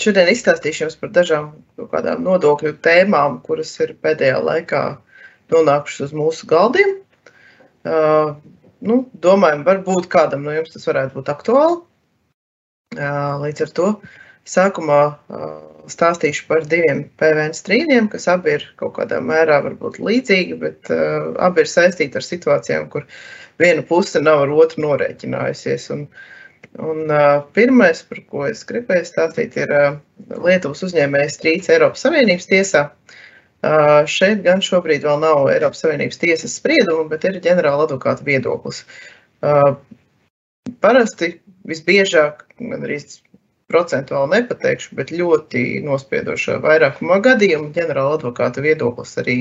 Šodien izstāstīšu jums par dažām nodokļu tēmām, kuras ir pēdējā laikā nonākušas uz mūsu galdiem. Uh, nu, domājam, varbūt kādam no jums tas varētu būt aktuāli. Uh, līdz ar to sākumā uh, stāstīšu par diviem PVN strīdiem, kas abi ir kaut kādā mērā varbūt līdzīgi, bet uh, abi ir saistīti ar situācijām, kur viena puse nav ar otru norēķinājusies. Un, uh, Un, uh, pirmais, par ko es gribēju stāstīt, ir uh, Lietuvas uzņēmējas strīds Eiropas Savienības tiesā. Uh, šeit gan šobrīd vēl nav Eiropas Savienības tiesas sprieduma, bet ir ģenerāla advokāta viedoklis. Uh, parasti visbiežāk, gan arī procentuāli nepateikšu, bet ļoti nospiedošā vairākumā gadījumu ģenerāla advokāta viedoklis arī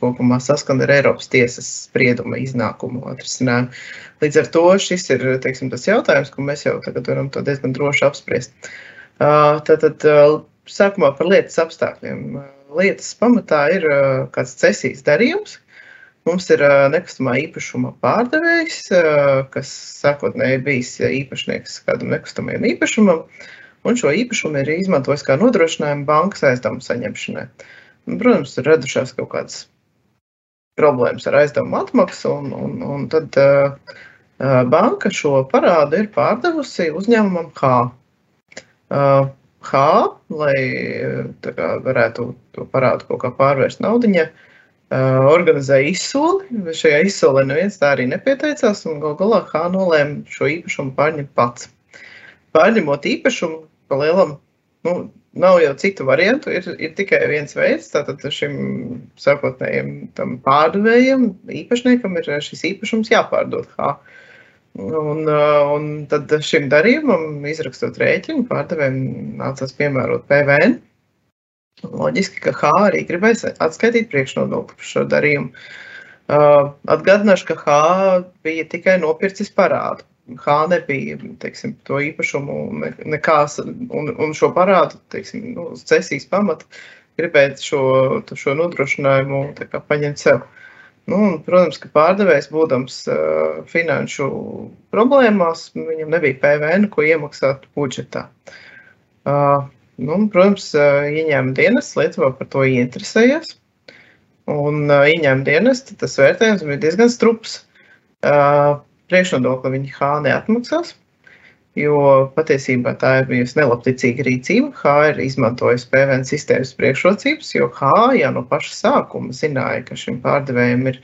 kopumā saskan ar Eiropas tiesas sprieduma iznākumu atrisinājumu. Līdz ar to šis ir teiksim, tas jautājums, ko mēs jau tagad varam diezgan droši apspriest. Tātad sākumā par lietas apstākļiem. Lietas pamatā ir kāds cesijas darījums, Mums ir nekustamā īpašuma pārdevējs, kas sākotnēji bijis īpašnieks kādam nekustamajam īpašumam, un šo īpašumu ir izmantojis kā nodrošinājumu bankas aizdevumu saņemšanai. Un, protams, ir radušās kaut kādas problēmas ar aizdevumu atmaksu, un, un, un tad uh, banka šo parādu ir pārdevusi uzņēmumam H. Uh, H, lai kā, varētu to parādu kaut kā pārvērst naudiņā, uh, organizēja izsoli. Šajā izsolē neviens tā arī nepieteicās, un gal galā H nolēma šo īpašumu pārņemt pats. Pārņemot īpašumu, pa lielam, nu, nav jau citu variantu, ir, ir tikai viens veids. Tātad šim sākotnējam pārdevējam, īpašniekam ir šis īpašums jāpārdod H. Un, un tad šim darījumam, izrakstot rēķinu, pārdevējiem nācās piemērot PVN. Loģiski, ka H arī gribēs atskaitīt priekšnodokli par šo darījumu. Uh, atgādināšu, ka H bija tikai nopircis parādu. H nebija teiksim, to īpašumu nekās, un, un šo parādu teiksim, nu, cesijas pamata gribēt šo, šo nodrošinājumu kā, paņemt sev. Nu, un, protams, ka pārdevējs, būdams uh, finanšu problēmās, viņam nebija PVN, ko iemaksāt budžetā. Uh, Nu, protams, ieņēmuma dienas Lietuvā par to ieinteresējās. Un ieņēmuma dienas tas vērtējums bija diezgan strups. Priekšnodokli viņi H neatmaksās, jo patiesībā tā ir bijusi nelabticīga rīcība. H ir izmantojusi PVN sistēmas priekšrocības, jo H jau no paša sākuma zināja, ka šim pārdevējam ir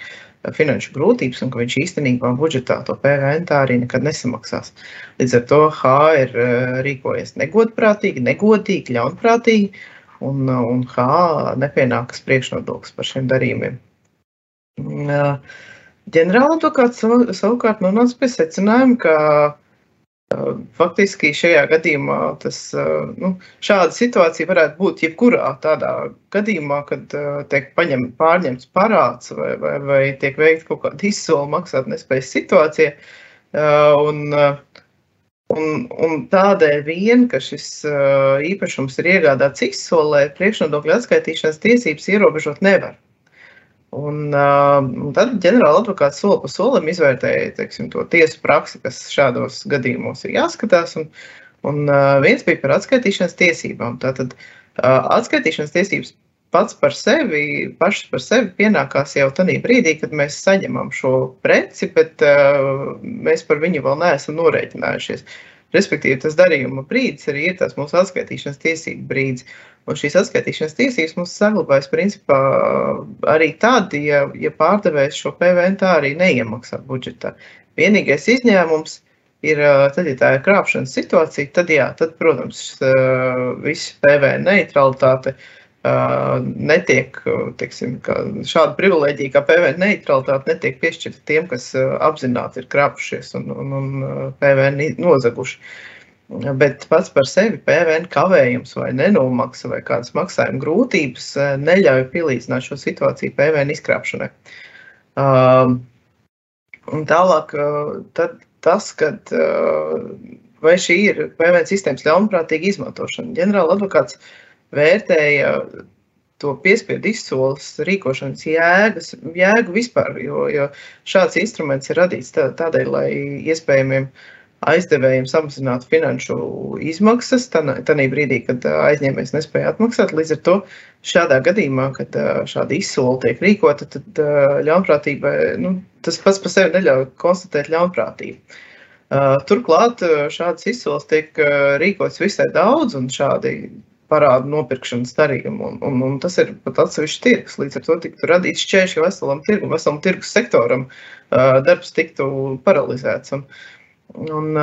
finanšu grūtības un ka viņš īstenībā budžetā to PVN tā arī nekad nesamaksās. Līdz ar to H ir eh, rīkojies negodprātīgi, negodīgi, ļaunprātīgi, un, un H nepienākas priekšnodoklis par šiem darījumiem. Eh, ģenerāla advokāts savukārt nonāca pie secinājuma, ka Faktiski šajā gadījumā tas, nu, šāda situācija varētu būt jebkurā tādā gadījumā, kad tiek paņem, pārņemts parāds vai, vai, vai tiek veikta kaut kāda izsola maksāt nespējas situācija. Un, un, un tādēļ vien, ka šis īpašums ir iegādāts izsolē, priekšnodokļu atskaitīšanas tiesības ierobežot nevar. Un, uh, tad ģenerāla advokāts soli pa solim izvērtēja teiksim, to tiesu praksi, kas šādos gadījumos ir jāskatās. Un, un uh, viens bija par atskaitīšanas tiesībām. Tātad uh, atskaitīšanas tiesības pats par sevi, pašas par sevi pienākās jau tajā brīdī, kad mēs saņemam šo preci, bet uh, mēs par viņu vēl neesam norēķinājušies. Respektīvi, tas darījuma brīdis arī ir tas mūsu atskaitīšanas tiesību brīdis. Un šīs atskaitīšanas tiesības mums saglabājas principā arī tad, ja, ja pārdevējs šo PVN tā arī neiemaksā budžetā. Vienīgais izņēmums ir, tad, ja tā ir krāpšanas situācija, tad, jā, tad protams, viss PVN neutralitāte netiek, teiksim, šāda privilēģija kā PVN neutralitāte netiek piešķirta tiem, kas apzināti ir krāpušies un, un, un PVN nozaguši. Bet pats par sevi PVN kavējums vai nenomaksa vai kādas maksājuma grūtības neļauj pielīdzināt šo situāciju PVN izkrāpšanai. Un tālāk uh, tas, kad uh, vai šī ir PVN sistēmas ļaunprātīga izmantošana. Ģenerāla advokāts vērtēja to piespiedu izsoles rīkošanas jēgas, jēgu vispār, jo, jo šāds instruments ir radīts tādēļ, lai iespējamiem aizdevējiem samazināt finanšu izmaksas, tādā brīdī, kad aizņēmējs nespēja atmaksāt. Līdz ar to šādā gadījumā, kad šāda izsole tiek rīkota, tad ļaunprātība, nu, tas pats par sevi neļauj konstatēt ļaunprātību. Turklāt šādas izsoles tiek rīkotas visai daudz, un šādi parādu nopirkšanas darījumu. Un, un, un tas ir pat atsevišķs tirgus. Līdz ar to tiktu radīts šķēršļi veselam tirgum, veselam tirgus sektoram, darbs tiktu paralizēts. Un, Un,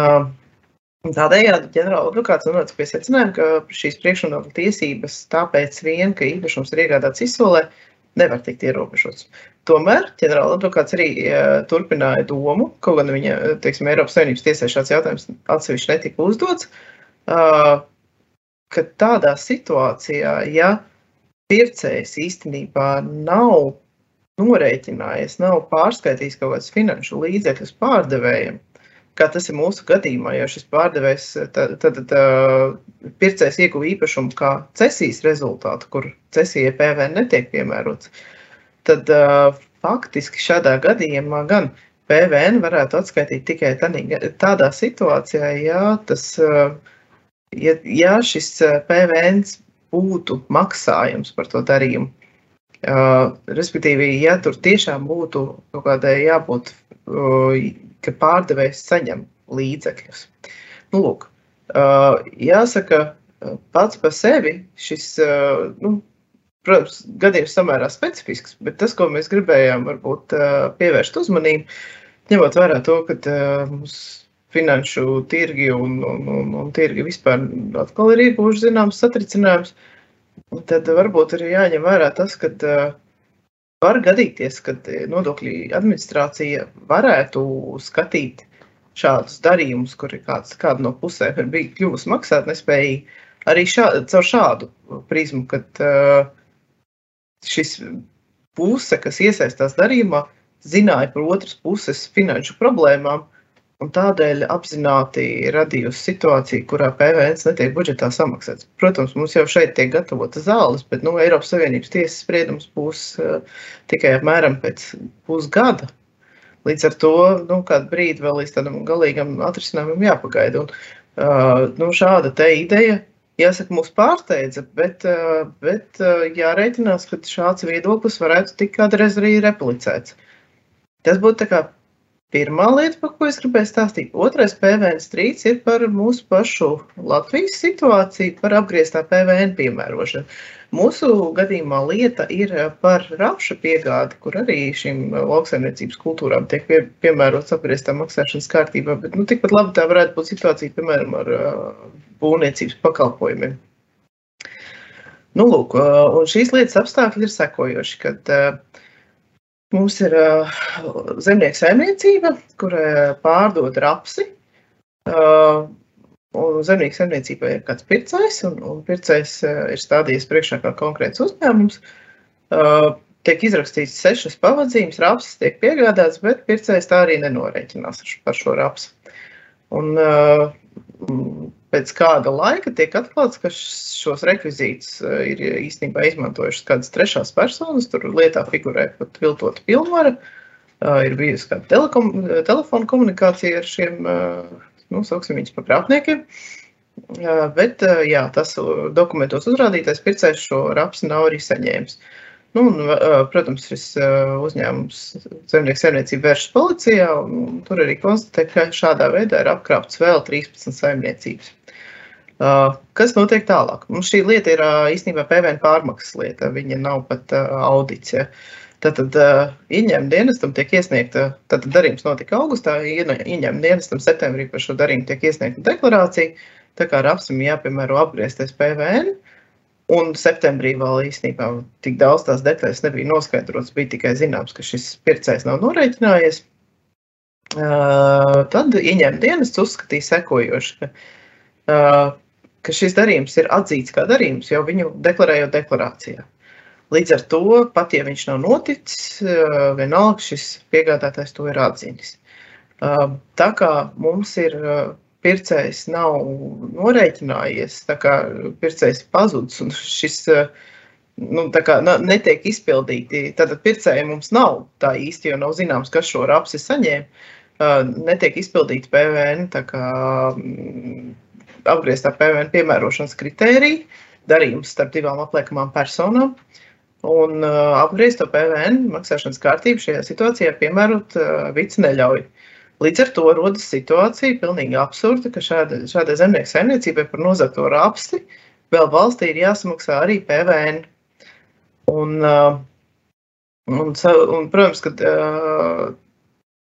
Tādējādi ģenerāla advokāts nonāca pie secinājuma, ka šīs priekšnodokļu tiesības tāpēc vien, ka īpašums ir iegādāts izsolē, nevar tikt ierobežots. Tomēr ģenerāla advokāts arī turpināja domu, kaut gan viņa, teiksim, Eiropas Savienības tiesē šāds jautājums atsevišķi netika uzdots, ka tādā situācijā, ja pircējs īstenībā nav norēķinājies, nav pārskaitījis kaut kādus finanšu līdzekļus pārdevējiem, kā tas ir mūsu gadījumā, jo šis pārdevējs, tad, tad, tad pircējs ieguva īpašumu kā cesijas rezultātu, kur cesijai PVN netiek piemērots, tad faktiski šādā gadījumā gan PVN varētu atskaitīt tikai tādā situācijā, ja, tas, ja, ja šis PVN būtu maksājums par to darījumu. Uh, respektīvi, ja tur tiešām būtu kaut kādai jābūt uh, ka pārdevējs saņem līdzekļus. Nu, lūk, jāsaka, pats par sevi šis, nu, protams, gadījums samērā specifisks, bet tas, ko mēs gribējām varbūt pievērst uzmanību, ņemot vērā to, ka mums finanšu tirgi un, un, un, un tirgi vispār. Atkal ir iegūši zināms satricinājums, tad varbūt arī jāņem vērā tas, ka Var gadīties, ka e, nodokļu administrācija varētu skatīt šādus darījumus, kur ir kāds, kāda no pusēm ir bijis kļuvusi maksātnespējīga, arī šā, caur šādu prizmu, kad uh, šis puse, kas iesaistās darījumā, zināja par otras puses finanšu problēmām, un tādēļ apzināti radījusi situāciju, kurā PVN netiek budžetā samaksāts. Protams, mums jau šeit tiek gatavota zāles, bet nu, Eiropas Savienības tiesas spriedums būs uh, tikai apmēram pēc pusgada. Līdz ar to nu, kādu brīdi vēl līdz tādam galīgam atrisinājumam jāpagaida. Un, uh, nu, šāda te ideja, jāsaka, mūs pārsteidza, bet, uh, bet uh, jārēķinās, ka šāds viedoklis varētu tik kādreiz arī replicēts. Tas būtu tā kā Pirmā lieta, par ko es gribēju stāstīt, otrais PVN strīds ir par mūsu pašu Latvijas situāciju, par apgrieztā PVN piemērošanu. Mūsu gadījumā lieta ir par rapša piegādi, kur arī šīm lauksaimniecības kultūrām tiek pie, piemērots apgrieztā maksāšanas kārtībā, bet nu, tikpat labi tā varētu būt situācija, piemēram, ar būvniecības pakalpojumiem. Nu, lūk, un šīs lietas apstākļi ir sekojoši, kad uh, Mums ir uh, zemnieku saimniecība, kur uh, pārdod rapsi. Uh, zemnieku saimniecībā ir kāds pircējs, un, un pircējs uh, ir stādījies priekšā kā konkrēts uzņēmums. Uh, tiek izrakstīts sešas pavadzīmes, rapsis tiek piegādāts, bet pircējs tā arī nenorēķinās par šo rapsi. Un, uh, pēc kāda laika tiek atklāts, ka šos rekvizītus eh, ir īstenībā izmantojušas kādas trešās personas. Tur lietā figurē pat viltota pilnvara. Eh, ir bijusi kāda telekom, telefona komunikācija ar šiem, nu, sauksim viņus par krāpniekiem. Bet jā, tas dokumentos uzrādītais pircējs šo rapsi nav arī saņēmis. Nu, un, protams, šis uzņēmums zemnieku saimniecību vēršas policijā, tur arī konstatē, ka šādā veidā ir apkrāpts vēl 13 saimniecības. Kas notiek tālāk? Mums šī lieta ir īstenībā PVN pārmaksas lieta. Viņa nav pat audits. Ja. Tātad ieņēmuma dienestam tiek iesniegta, tad darījums notika augustā, ieņēmuma dienestam septembrī par šo darījumu tiek iesniegta deklarācija. Tā kā rapsim jāpiemēro apgrieztais PVN. Un septembrī vēl īstenībā tik daudz tās detaļas nebija noskaidrotas. Bija tikai zināms, ka šis pircējs nav norēķinājies. Tad ieņēmuma dienests uzskatīja sekojoši, ka ka šis darījums ir atzīts kā darījums jau viņu deklarējot deklarācijā. Līdz ar to, pat ja viņš nav noticis, eh, vienalga šis piegādātājs to ir atzinis. Eh, tā kā mums ir pircējs nav norēķinājies, tā kā pircējs pazudis un šis nu, kā, netiek izpildīti, tad pircēji mums nav tā īsti, jo nav zināms, kas šo rapsi saņēma netiek izpildīta PVN kā, apgrieztā PVN piemērošanas kritērija, darījums starp divām apliekamām personām. Un uh, apgriezto PVN maksāšanas kārtību šajā situācijā piemērot uh, vici neļauj. Līdz ar to rodas situācija pilnīgi absurda, ka šāda, šādai zemnieku saimniecībai par nozagto rapsti vēl valstī ir jāsamaksā arī PVN. Un, uh, un, un, protams, ka uh,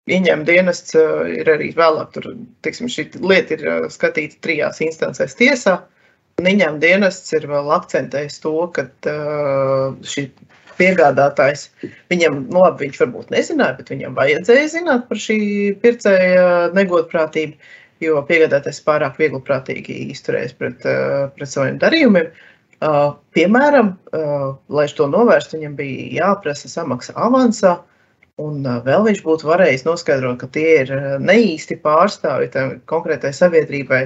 ieņēmuma dienests uh, ir arī vēlāk, tur, tiksim, šī lieta ir uh, skatīta trijās instancēs tiesā. Uh, Niņām dienests ir vēl akcentējis to, ka uh, šī piegādātājs, viņam, nu labi, viņš varbūt nezināja, bet viņam vajadzēja zināt par šī pircēja negodprātību, jo piegādātājs pārāk viegliprātīgi izturējas pret, uh, pret saviem darījumiem. Uh, piemēram, uh, lai to novērstu, viņam bija jāprasa samaksa avansā, un vēl viņš būtu varējis noskaidrot, ka tie ir neīsti pārstāvi tam konkrētai sabiedrībai,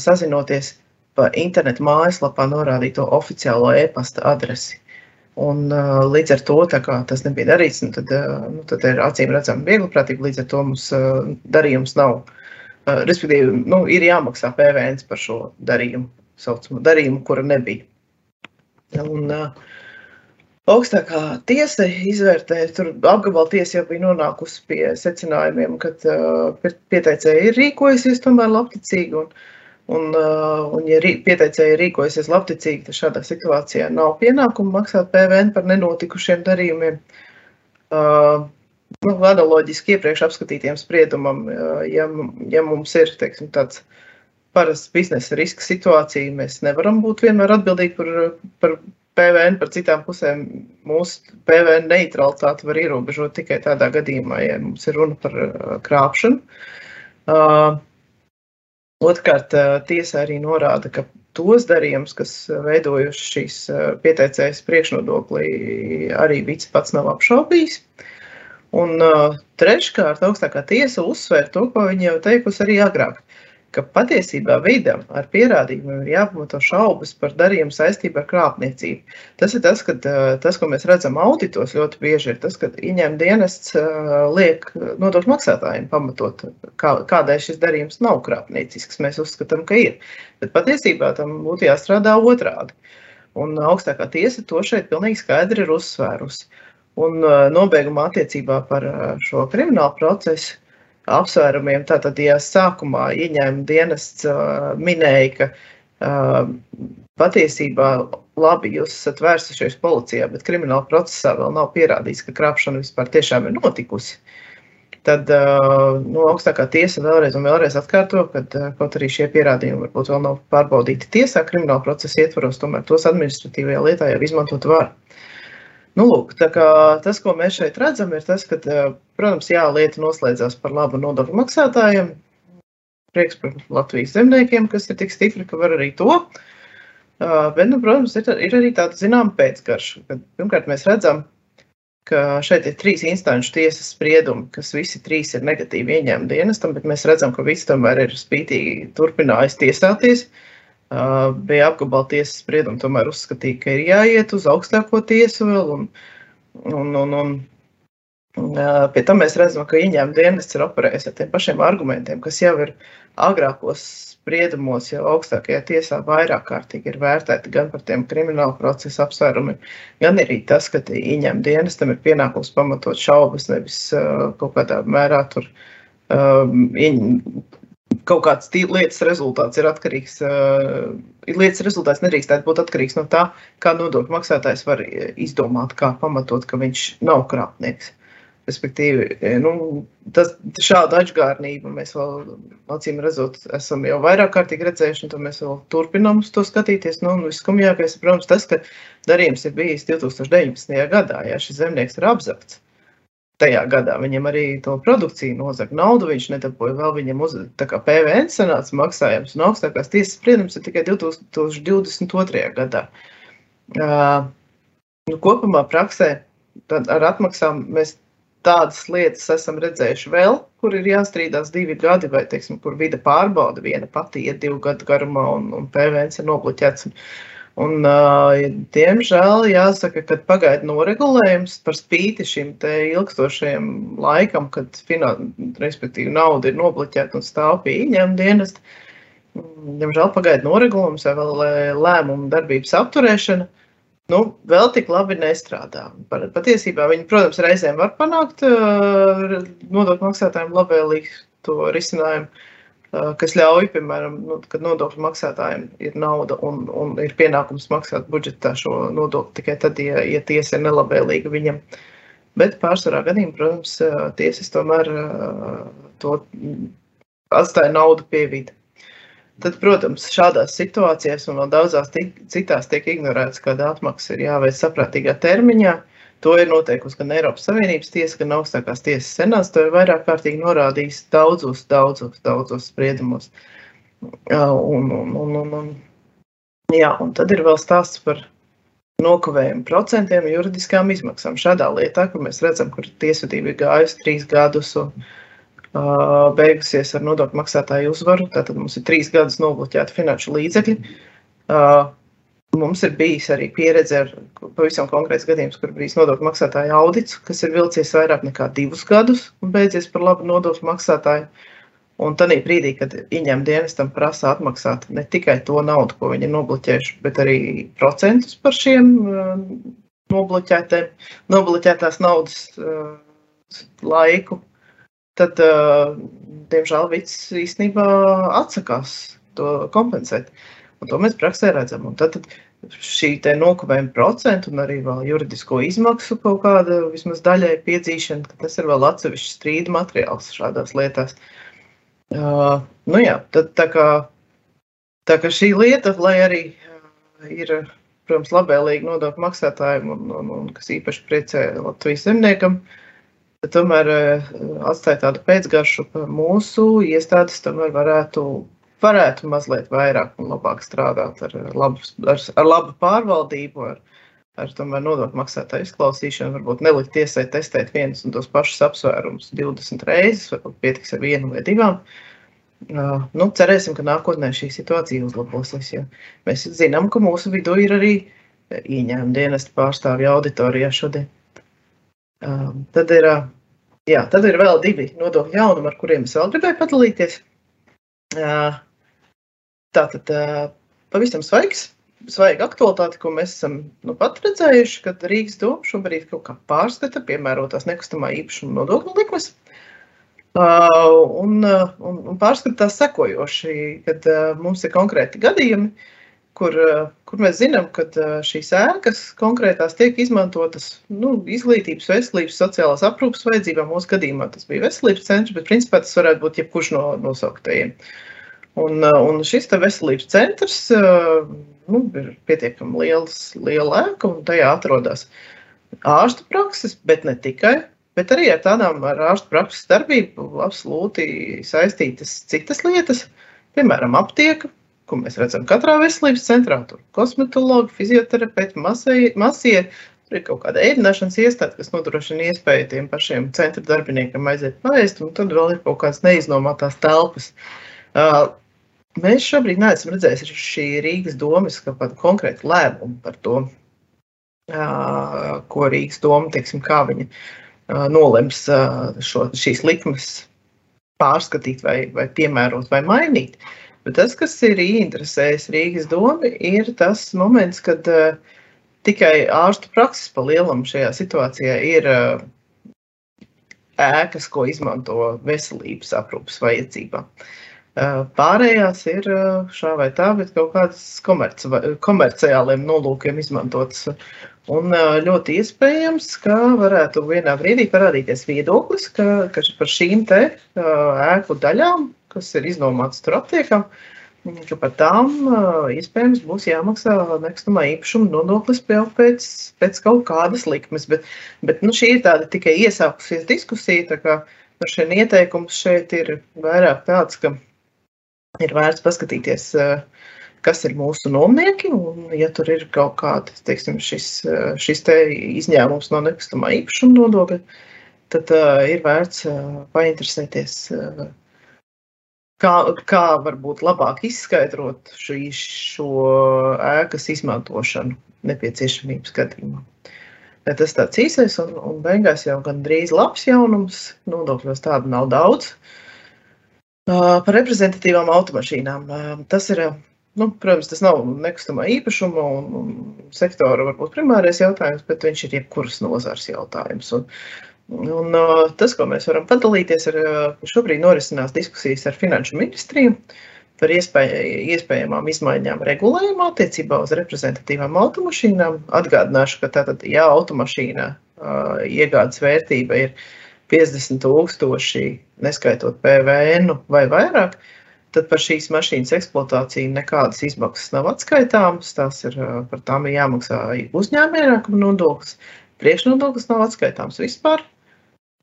sazinoties pa internetu mājaslapā norādīto oficiālo e-pasta adresi. Un, uh, līdz ar to tas nebija darīts. Nu, tad, uh, nu, tad ir acīm redzama viegliprātība. Līdz ar to mums uh, darījums nav. Uh, respektīvi, nu, ir jāmaksā PVN par šo darījumu, saucamu darījumu, kura nebija. Un, uh, Augstākā tiesa izvērtēja, tur apgabala tiesa jau bija nonākusi pie secinājumiem, ka uh, pieteicēji ir rīkojusies tomēr labticīgi. Un, uh, Un, uh, un ja pieteicēji rīkojasies labticīgi, tad šādā situācijā nav pienākuma maksāt PVN par nenotikušiem darījumiem. Uh, nu, analoģiski iepriekš apskatītiem spriedumam, uh, ja, ja mums ir teiksim, tāds parasts biznesa riska situācija, mēs nevaram būt vienmēr atbildīgi par, par PVN, par citām pusēm. Mūsu PVN neutralitāti var ierobežot tikai tādā gadījumā, ja mums ir runa par krāpšanu. Uh, Otrkārt, tiesa arī norāda, ka tos darījumus, kas veidojuši šīs pieteicējas priekšnodoklī, arī Vits pats nav apšaubījis. Un treškārt, augstākā tiesa uzsver to, ko viņa jau teikusi arī agrāk ka patiesībā veidam ar pierādījumiem ir jāpamato šaubas par darījumu saistībā ar krāpniecību. Tas ir tas, ka tas, ko mēs redzam auditos ļoti bieži, ir tas, ka ieņem dienests liek nodokļu maksātājiem pamatot, kā, kādēļ šis darījums nav krāpniecisks. Mēs uzskatām, ka ir. Bet patiesībā tam būtu jāstrādā otrādi. Un augstākā tiesa to šeit pilnīgi skaidri ir uzsvērusi. Un nobeigumā attiecībā par šo kriminālu procesu apsvērumiem. Tātad, ja sākumā ieņēmuma dienests uh, minēja, ka uh, patiesībā labi jūs esat vērsušies policijā, bet krimināla procesā vēl nav pierādīts, ka krāpšana vispār tiešām ir notikusi. Tad uh, nu, augstākā tiesa vēlreiz un vēlreiz atkārto, ka uh, kaut arī šie pierādījumi varbūt vēl nav pārbaudīti tiesā, krimināla procesa ietvaros, tomēr tos administratīvajā lietā jau izmantot var. Nu, lūk, tas, ko mēs šeit redzam, ir tas, ka, protams, jā, lieta noslēdzās par labu nodokļu maksātājiem. Prieks par Latvijas zemniekiem, kas ir tik stipri, ka var arī to. Bet, nu, protams, ir, ir arī tāda zināmā pēcgarša. Kad, pirmkārt, mēs redzam, ka šeit ir trīs instanču tiesas spriedumi, kas visi trīs ir negatīvi ieņēmumi dienestam, bet mēs redzam, ka visi tomēr ir spītīgi turpinājis tiesāties. Uh, bija apgabala tiesas spriedumi, tomēr uzskatīja, ka ir jāiet uz augstāko tiesu vēl. Un, un, un, un, Pie tam mēs redzam, ka ieņēmuma dienests ir operējis ar tiem pašiem argumentiem, kas jau ir agrākos spriedumos, jau augstākajā tiesā vairāk kārtīgi ir vērtēti gan par tiem kriminālu procesu apsvērumiem, gan arī tas, ka ieņēmuma dienestam ir pienākums pamatot šaubas, nevis kaut kādā mērā tur uh, kaut kāds lietas rezultāts ir atkarīgs. Lietas rezultāts nedrīkstētu būt atkarīgs no tā, kā nodokļu maksātājs var izdomāt, kā pamatot, ka viņš nav krāpnieks. Respektīvi, nu, tas, šādu atgādnību mēs vēl, acīm redzot, esam jau vairāk kārtīgi redzējuši, un mēs vēl turpinām uz to skatīties. Nu, Viskumjākais, protams, tas, ka darījums ir bijis 2019. gadā, ja šis zemnieks ir apzakts tajā gadā. Viņam arī to produkciju nozaga naudu, viņš nedabūja vēl viņam uz PVN senāts maksājums, un augstākās tiesas spriedums ir tikai 2022. gadā. Uh, nu, kopumā praksē ar atmaksām mēs tādas lietas esam redzējuši vēl, kur ir jāstrīdās divi gadi, vai, teiksim, kur vide pārbauda viena pati iet divu gadu garumā, un, un PVN ir nobloķēts. Un, Un, diemžēl jāsaka, ka pagaida noregulējums par spīti šim ilgstošajam laikam, kad finan, nauda ir nobloķēta un stāv pie ieņēmuma dienesta. Diemžēl pagaida noregulējums vai vēl lēmumu darbības apturēšana. Nu, vēl tik labi nestrādā. Patiesībā viņi, protams, reizēm var panākt nodokļu maksātājiem labvēlīgu to risinājumu, kas ļauj, piemēram, nu, kad nodokļu maksātājiem ir nauda un, un ir pienākums maksāt budžetā šo nodokli tikai tad, ja, ja tiesa ir nelabvēlīga viņam. Bet pārsvarā gadījumā, protams, tiesas tomēr to atstāja naudu pie vidi. Tad, protams, šādās situācijās un vēl daudzās citās tiek ignorēts, ka atmaksa ir jāveic saprātīgā termiņā. Uh, To ir noteikusi gan Eiropas Savienības tiesa, gan augstākās tiesas senāts. To ir vairāk kārtīgi norādījis daudzos, daudzos, daudzos spriedumos. Un, un, un, un, un, jā, un tad ir vēl stāsts par nokavējumu procentiem juridiskām izmaksām. Šādā lietā, kur mēs redzam, kur tiesvedība ir gājusi trīs gadus un uh, beigusies ar nodokļu maksātāju uzvaru, tātad mums ir trīs gadus nobloķēti finanšu līdzekļi. Uh, Mums ir bijis arī pieredze ar pavisam konkrēts gadījums, kur bijis nodokļu maksātāja audits, kas ir vilcies vairāk nekā divus gadus un beidzies par labu nodokļu maksātāju. Un tad brīdī, kad ieņem dienestam prasa atmaksāt ne tikai to naudu, ko viņi ir nobloķējuši, bet arī procentus par šiem uh, nobloķētās naudas uh, laiku, tad, uh, diemžēl, Vits īstenībā atsakās to kompensēt. Un to mēs praksē redzam. Un tad, tad šī nokavējuma procenta un arī juridisko izmaksu kaut kāda vismaz daļai piedzīšana, tas ir vēl atsevišķs strīda materiāls šādās lietās. Uh, nu jā, tad tā kā, tā kā šī lieta, lai arī ir, protams, labvēlīgi nodokļu maksātājiem un, un, un kas īpaši priecē Latvijas zemniekam, tomēr atstāja tādu pēcgaršu, ka mūsu iestādes tomēr varētu varētu mazliet vairāk un labāk strādāt ar labu, ar, ar labu pārvaldību, ar, ar tomēr nodokļu maksātāju izklausīšanu, varbūt nelikt tiesai testēt vienus un tos pašus apsvērumus 20 reizes, varbūt pietiks ar vienu vai divām. Uh, nu, cerēsim, ka nākotnē šī situācija uzlabosies. Ja. Mēs zinām, ka mūsu vidū ir arī ieņēmuma dienesta pārstāvja auditorijā šodien. Uh, tad, ir, uh, jā, tad ir vēl divi nodokļu jaunumi, ar kuriem es vēl gribēju padalīties. Tātad pavisam svaigs, svaiga aktualitāte, ko mēs esam nu pat redzējuši, kad Rīgas doma šobrīd kaut kā pārskata piemērotās nekustamā īpašuma nodokļu likmes. Un, un, un pārskatās sekojoši, kad mums ir konkrēti gadījumi, kur, kur mēs zinām, ka šīs ēkas konkrētās tiek izmantotas nu, izglītības, veselības, sociālās aprūpas vajadzībām. Mūsu gadījumā tas bija veselības centrs, bet principā tas varētu būt jebkurš no nosauktajiem. Uh, Un, uh, un šis veselības centrs uh, nu, ir pietiekami liels, liela ēka, un tajā atrodas ārstu prakses, bet ne tikai. Bet arī ar tādām ar ārstu prakses darbību absolūti saistītas citas lietas, piemēram, aptieka, ko mēs redzam katrā veselības centrā. Tur ir kosmetologi, fizioterapeiti, masieri. Tur ir kaut kāda ēdināšanas iestāde, kas nodrošina iespēju tiem pašiem centra darbiniekiem aiziet paēst, un tad vēl ir kaut kādas neiznomātās telpas. Uh, Mēs šobrīd neesam redzējuši šī Rīgas domas konkrētu lēmumu par to, ko Rīgas doma, teiksim, kā viņa nolems šo, šīs likmes pārskatīt vai, vai piemērot vai mainīt. Bet tas, kas ir interesējis Rīgas domu, ir tas moments, kad tikai ārstu prakses pa lielam šajā situācijā ir ēkas, ko izmanto veselības aprūpas vajadzībām. Uh, Pārējās ir šā vai tā, bet kaut kādas komerci, komerciāliem nolūkiem izmantotas. Un ļoti iespējams, ka varētu vienā brīdī parādīties viedoklis, ka, ka par šīm te ēku daļām, kas ir iznomātas tur aptiekam, ka par tām iespējams būs jāmaksā nekustamā īpašuma nodoklis pēc, pēc kaut kādas likmes. Bet, bet nu, šī ir tāda tikai iesākusies diskusija, tā kā nu, šeit ieteikums šeit ir vairāk tāds, ka ir vērts paskatīties, eh, kas ir mūsu nomnieki. Un, ja tur ir kaut kāda teiksim, šis, eh, šis te izņēmums no nekustamā īpašuma nodokļa, tad uh, ir vērts uh, painteresēties, uh, kā, kā varbūt labāk izskaidrot šī, šo ēkas izmantošanu nepieciešamības gadījumā. Tas tāds īsais un, un beigās jau gandrīz labs jaunums. Nodokļos tādu nav daudz. Par reprezentatīvām automašīnām. Tas ir, nu, protams, tas nav nekustamā īpašuma un, sektora varbūt primārais jautājums, bet viņš ir jebkuras nozars jautājums. Un, Un, tas, ko mēs varam padalīties, ir, šobrīd norisinās diskusijas ar Finanšu ministriju par iespēj, iespējamām izmaiņām regulējumā attiecībā uz reprezentatīvām automašīnām. Atgādināšu, ka tātad, ja automašīna iegādes vērtība ir 50,000, neskaitot PVN vai vairāk, tad par šīs mašīnas eksploatāciju nekādas izmaksas nav atskaitāmas. Tās ir, par tām ir jāmaksā uzņēmējākuma nodoklis. Priekšnodoklis nav atskaitāms vispār.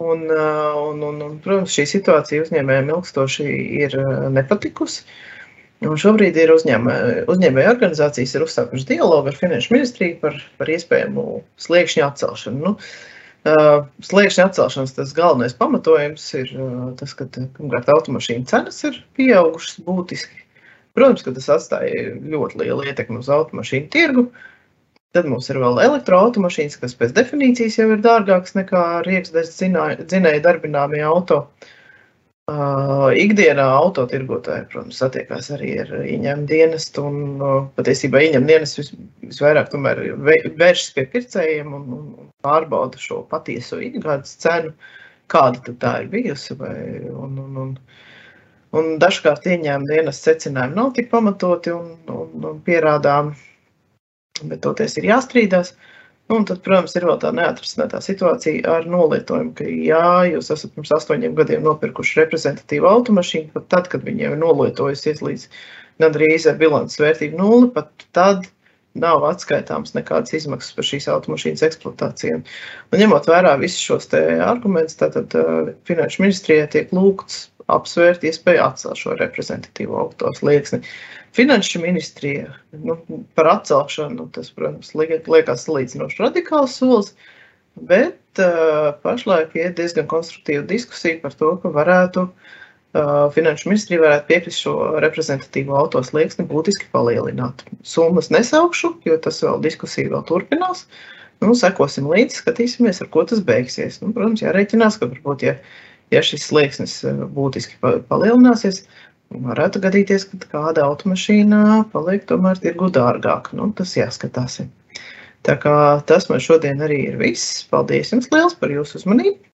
Un, un, un, un, protams, šī situācija uzņēmējiem ilgstoši ir nepatikusi. Un šobrīd ir uzņēmē, uzņēmēja organizācijas ir uzsākušas dialogu ar Finanšu ministriju par, par iespējamu sliekšņu atcelšanu. Nu, uh, sliekšņa atcelšanas tas galvenais pamatojums ir tas, ka pirmkārt automašīnu cenas ir pieaugušas būtiski. Protams, ka tas atstāja ļoti lielu ietekmi uz automašīnu tirgu. Uh, Tad mums ir vēl elektroautomašīnas, kas pēc definīcijas jau ir dārgākas nekā rieksdeļas dzinēja darbināmie auto. Uh, ikdienā autotirgotāji, protams, satiekās arī ar ieņēmumu dienestu un uh, patiesībā ieņēmumu dienestu vis, visvairāk vēršas pie pircējiem un, un pārbauda šo patieso ikgādes cenu, kāda tā ir bijusi. Vai, un, un, un, un dažkārt ieņēmumu dienestu secinājumi nav tik pamatoti un, un, un pierādām bet toties ir jāstrīdās. Nu, un tad, protams, ir vēl tā neatrisinātā situācija ar nolietojumu, ka, ja jūs esat pirms astoņiem gadiem nopirkuši reprezentatīvu automašīnu, pat tad, kad viņiem ir nolietojusies līdz gandrīz ar bilances vērtību nulli, pat tad nav atskaitāms nekādas izmaksas par šīs automašīnas eksploatāciju. Un, ņemot vērā visus šos argumentus, tad uh, Finanšu ministrijai tiek lūgts apsvērt iespēju atcelt šo reprezentatīvo auto slieksni. Finanšu ministrija nu, par atcelšanu, tas, protams, liekas salīdzinoši radikāls solis, bet uh, pašlaik ir diezgan konstruktīva diskusija par to, ka varētu uh, Finanšu ministrija varētu piekrist šo reprezentatīvo auto slieksni būtiski palielināt. Summas nesaukšu, jo tas vēl diskusija vēl turpinās. Nu, sekosim līdzi, skatīsimies, ar ko tas beigsies. Nu, protams, jārēķinās, ka varbūt, ja ja šis slieksnis eh, būtiski palielināsies, varētu gadīties, ka kāda automašīna paliek tomēr tirgu dārgāk. Nu, tas jāskatās. Tā kā tas man šodien arī ir viss. Paldies jums liels par jūsu uzmanību!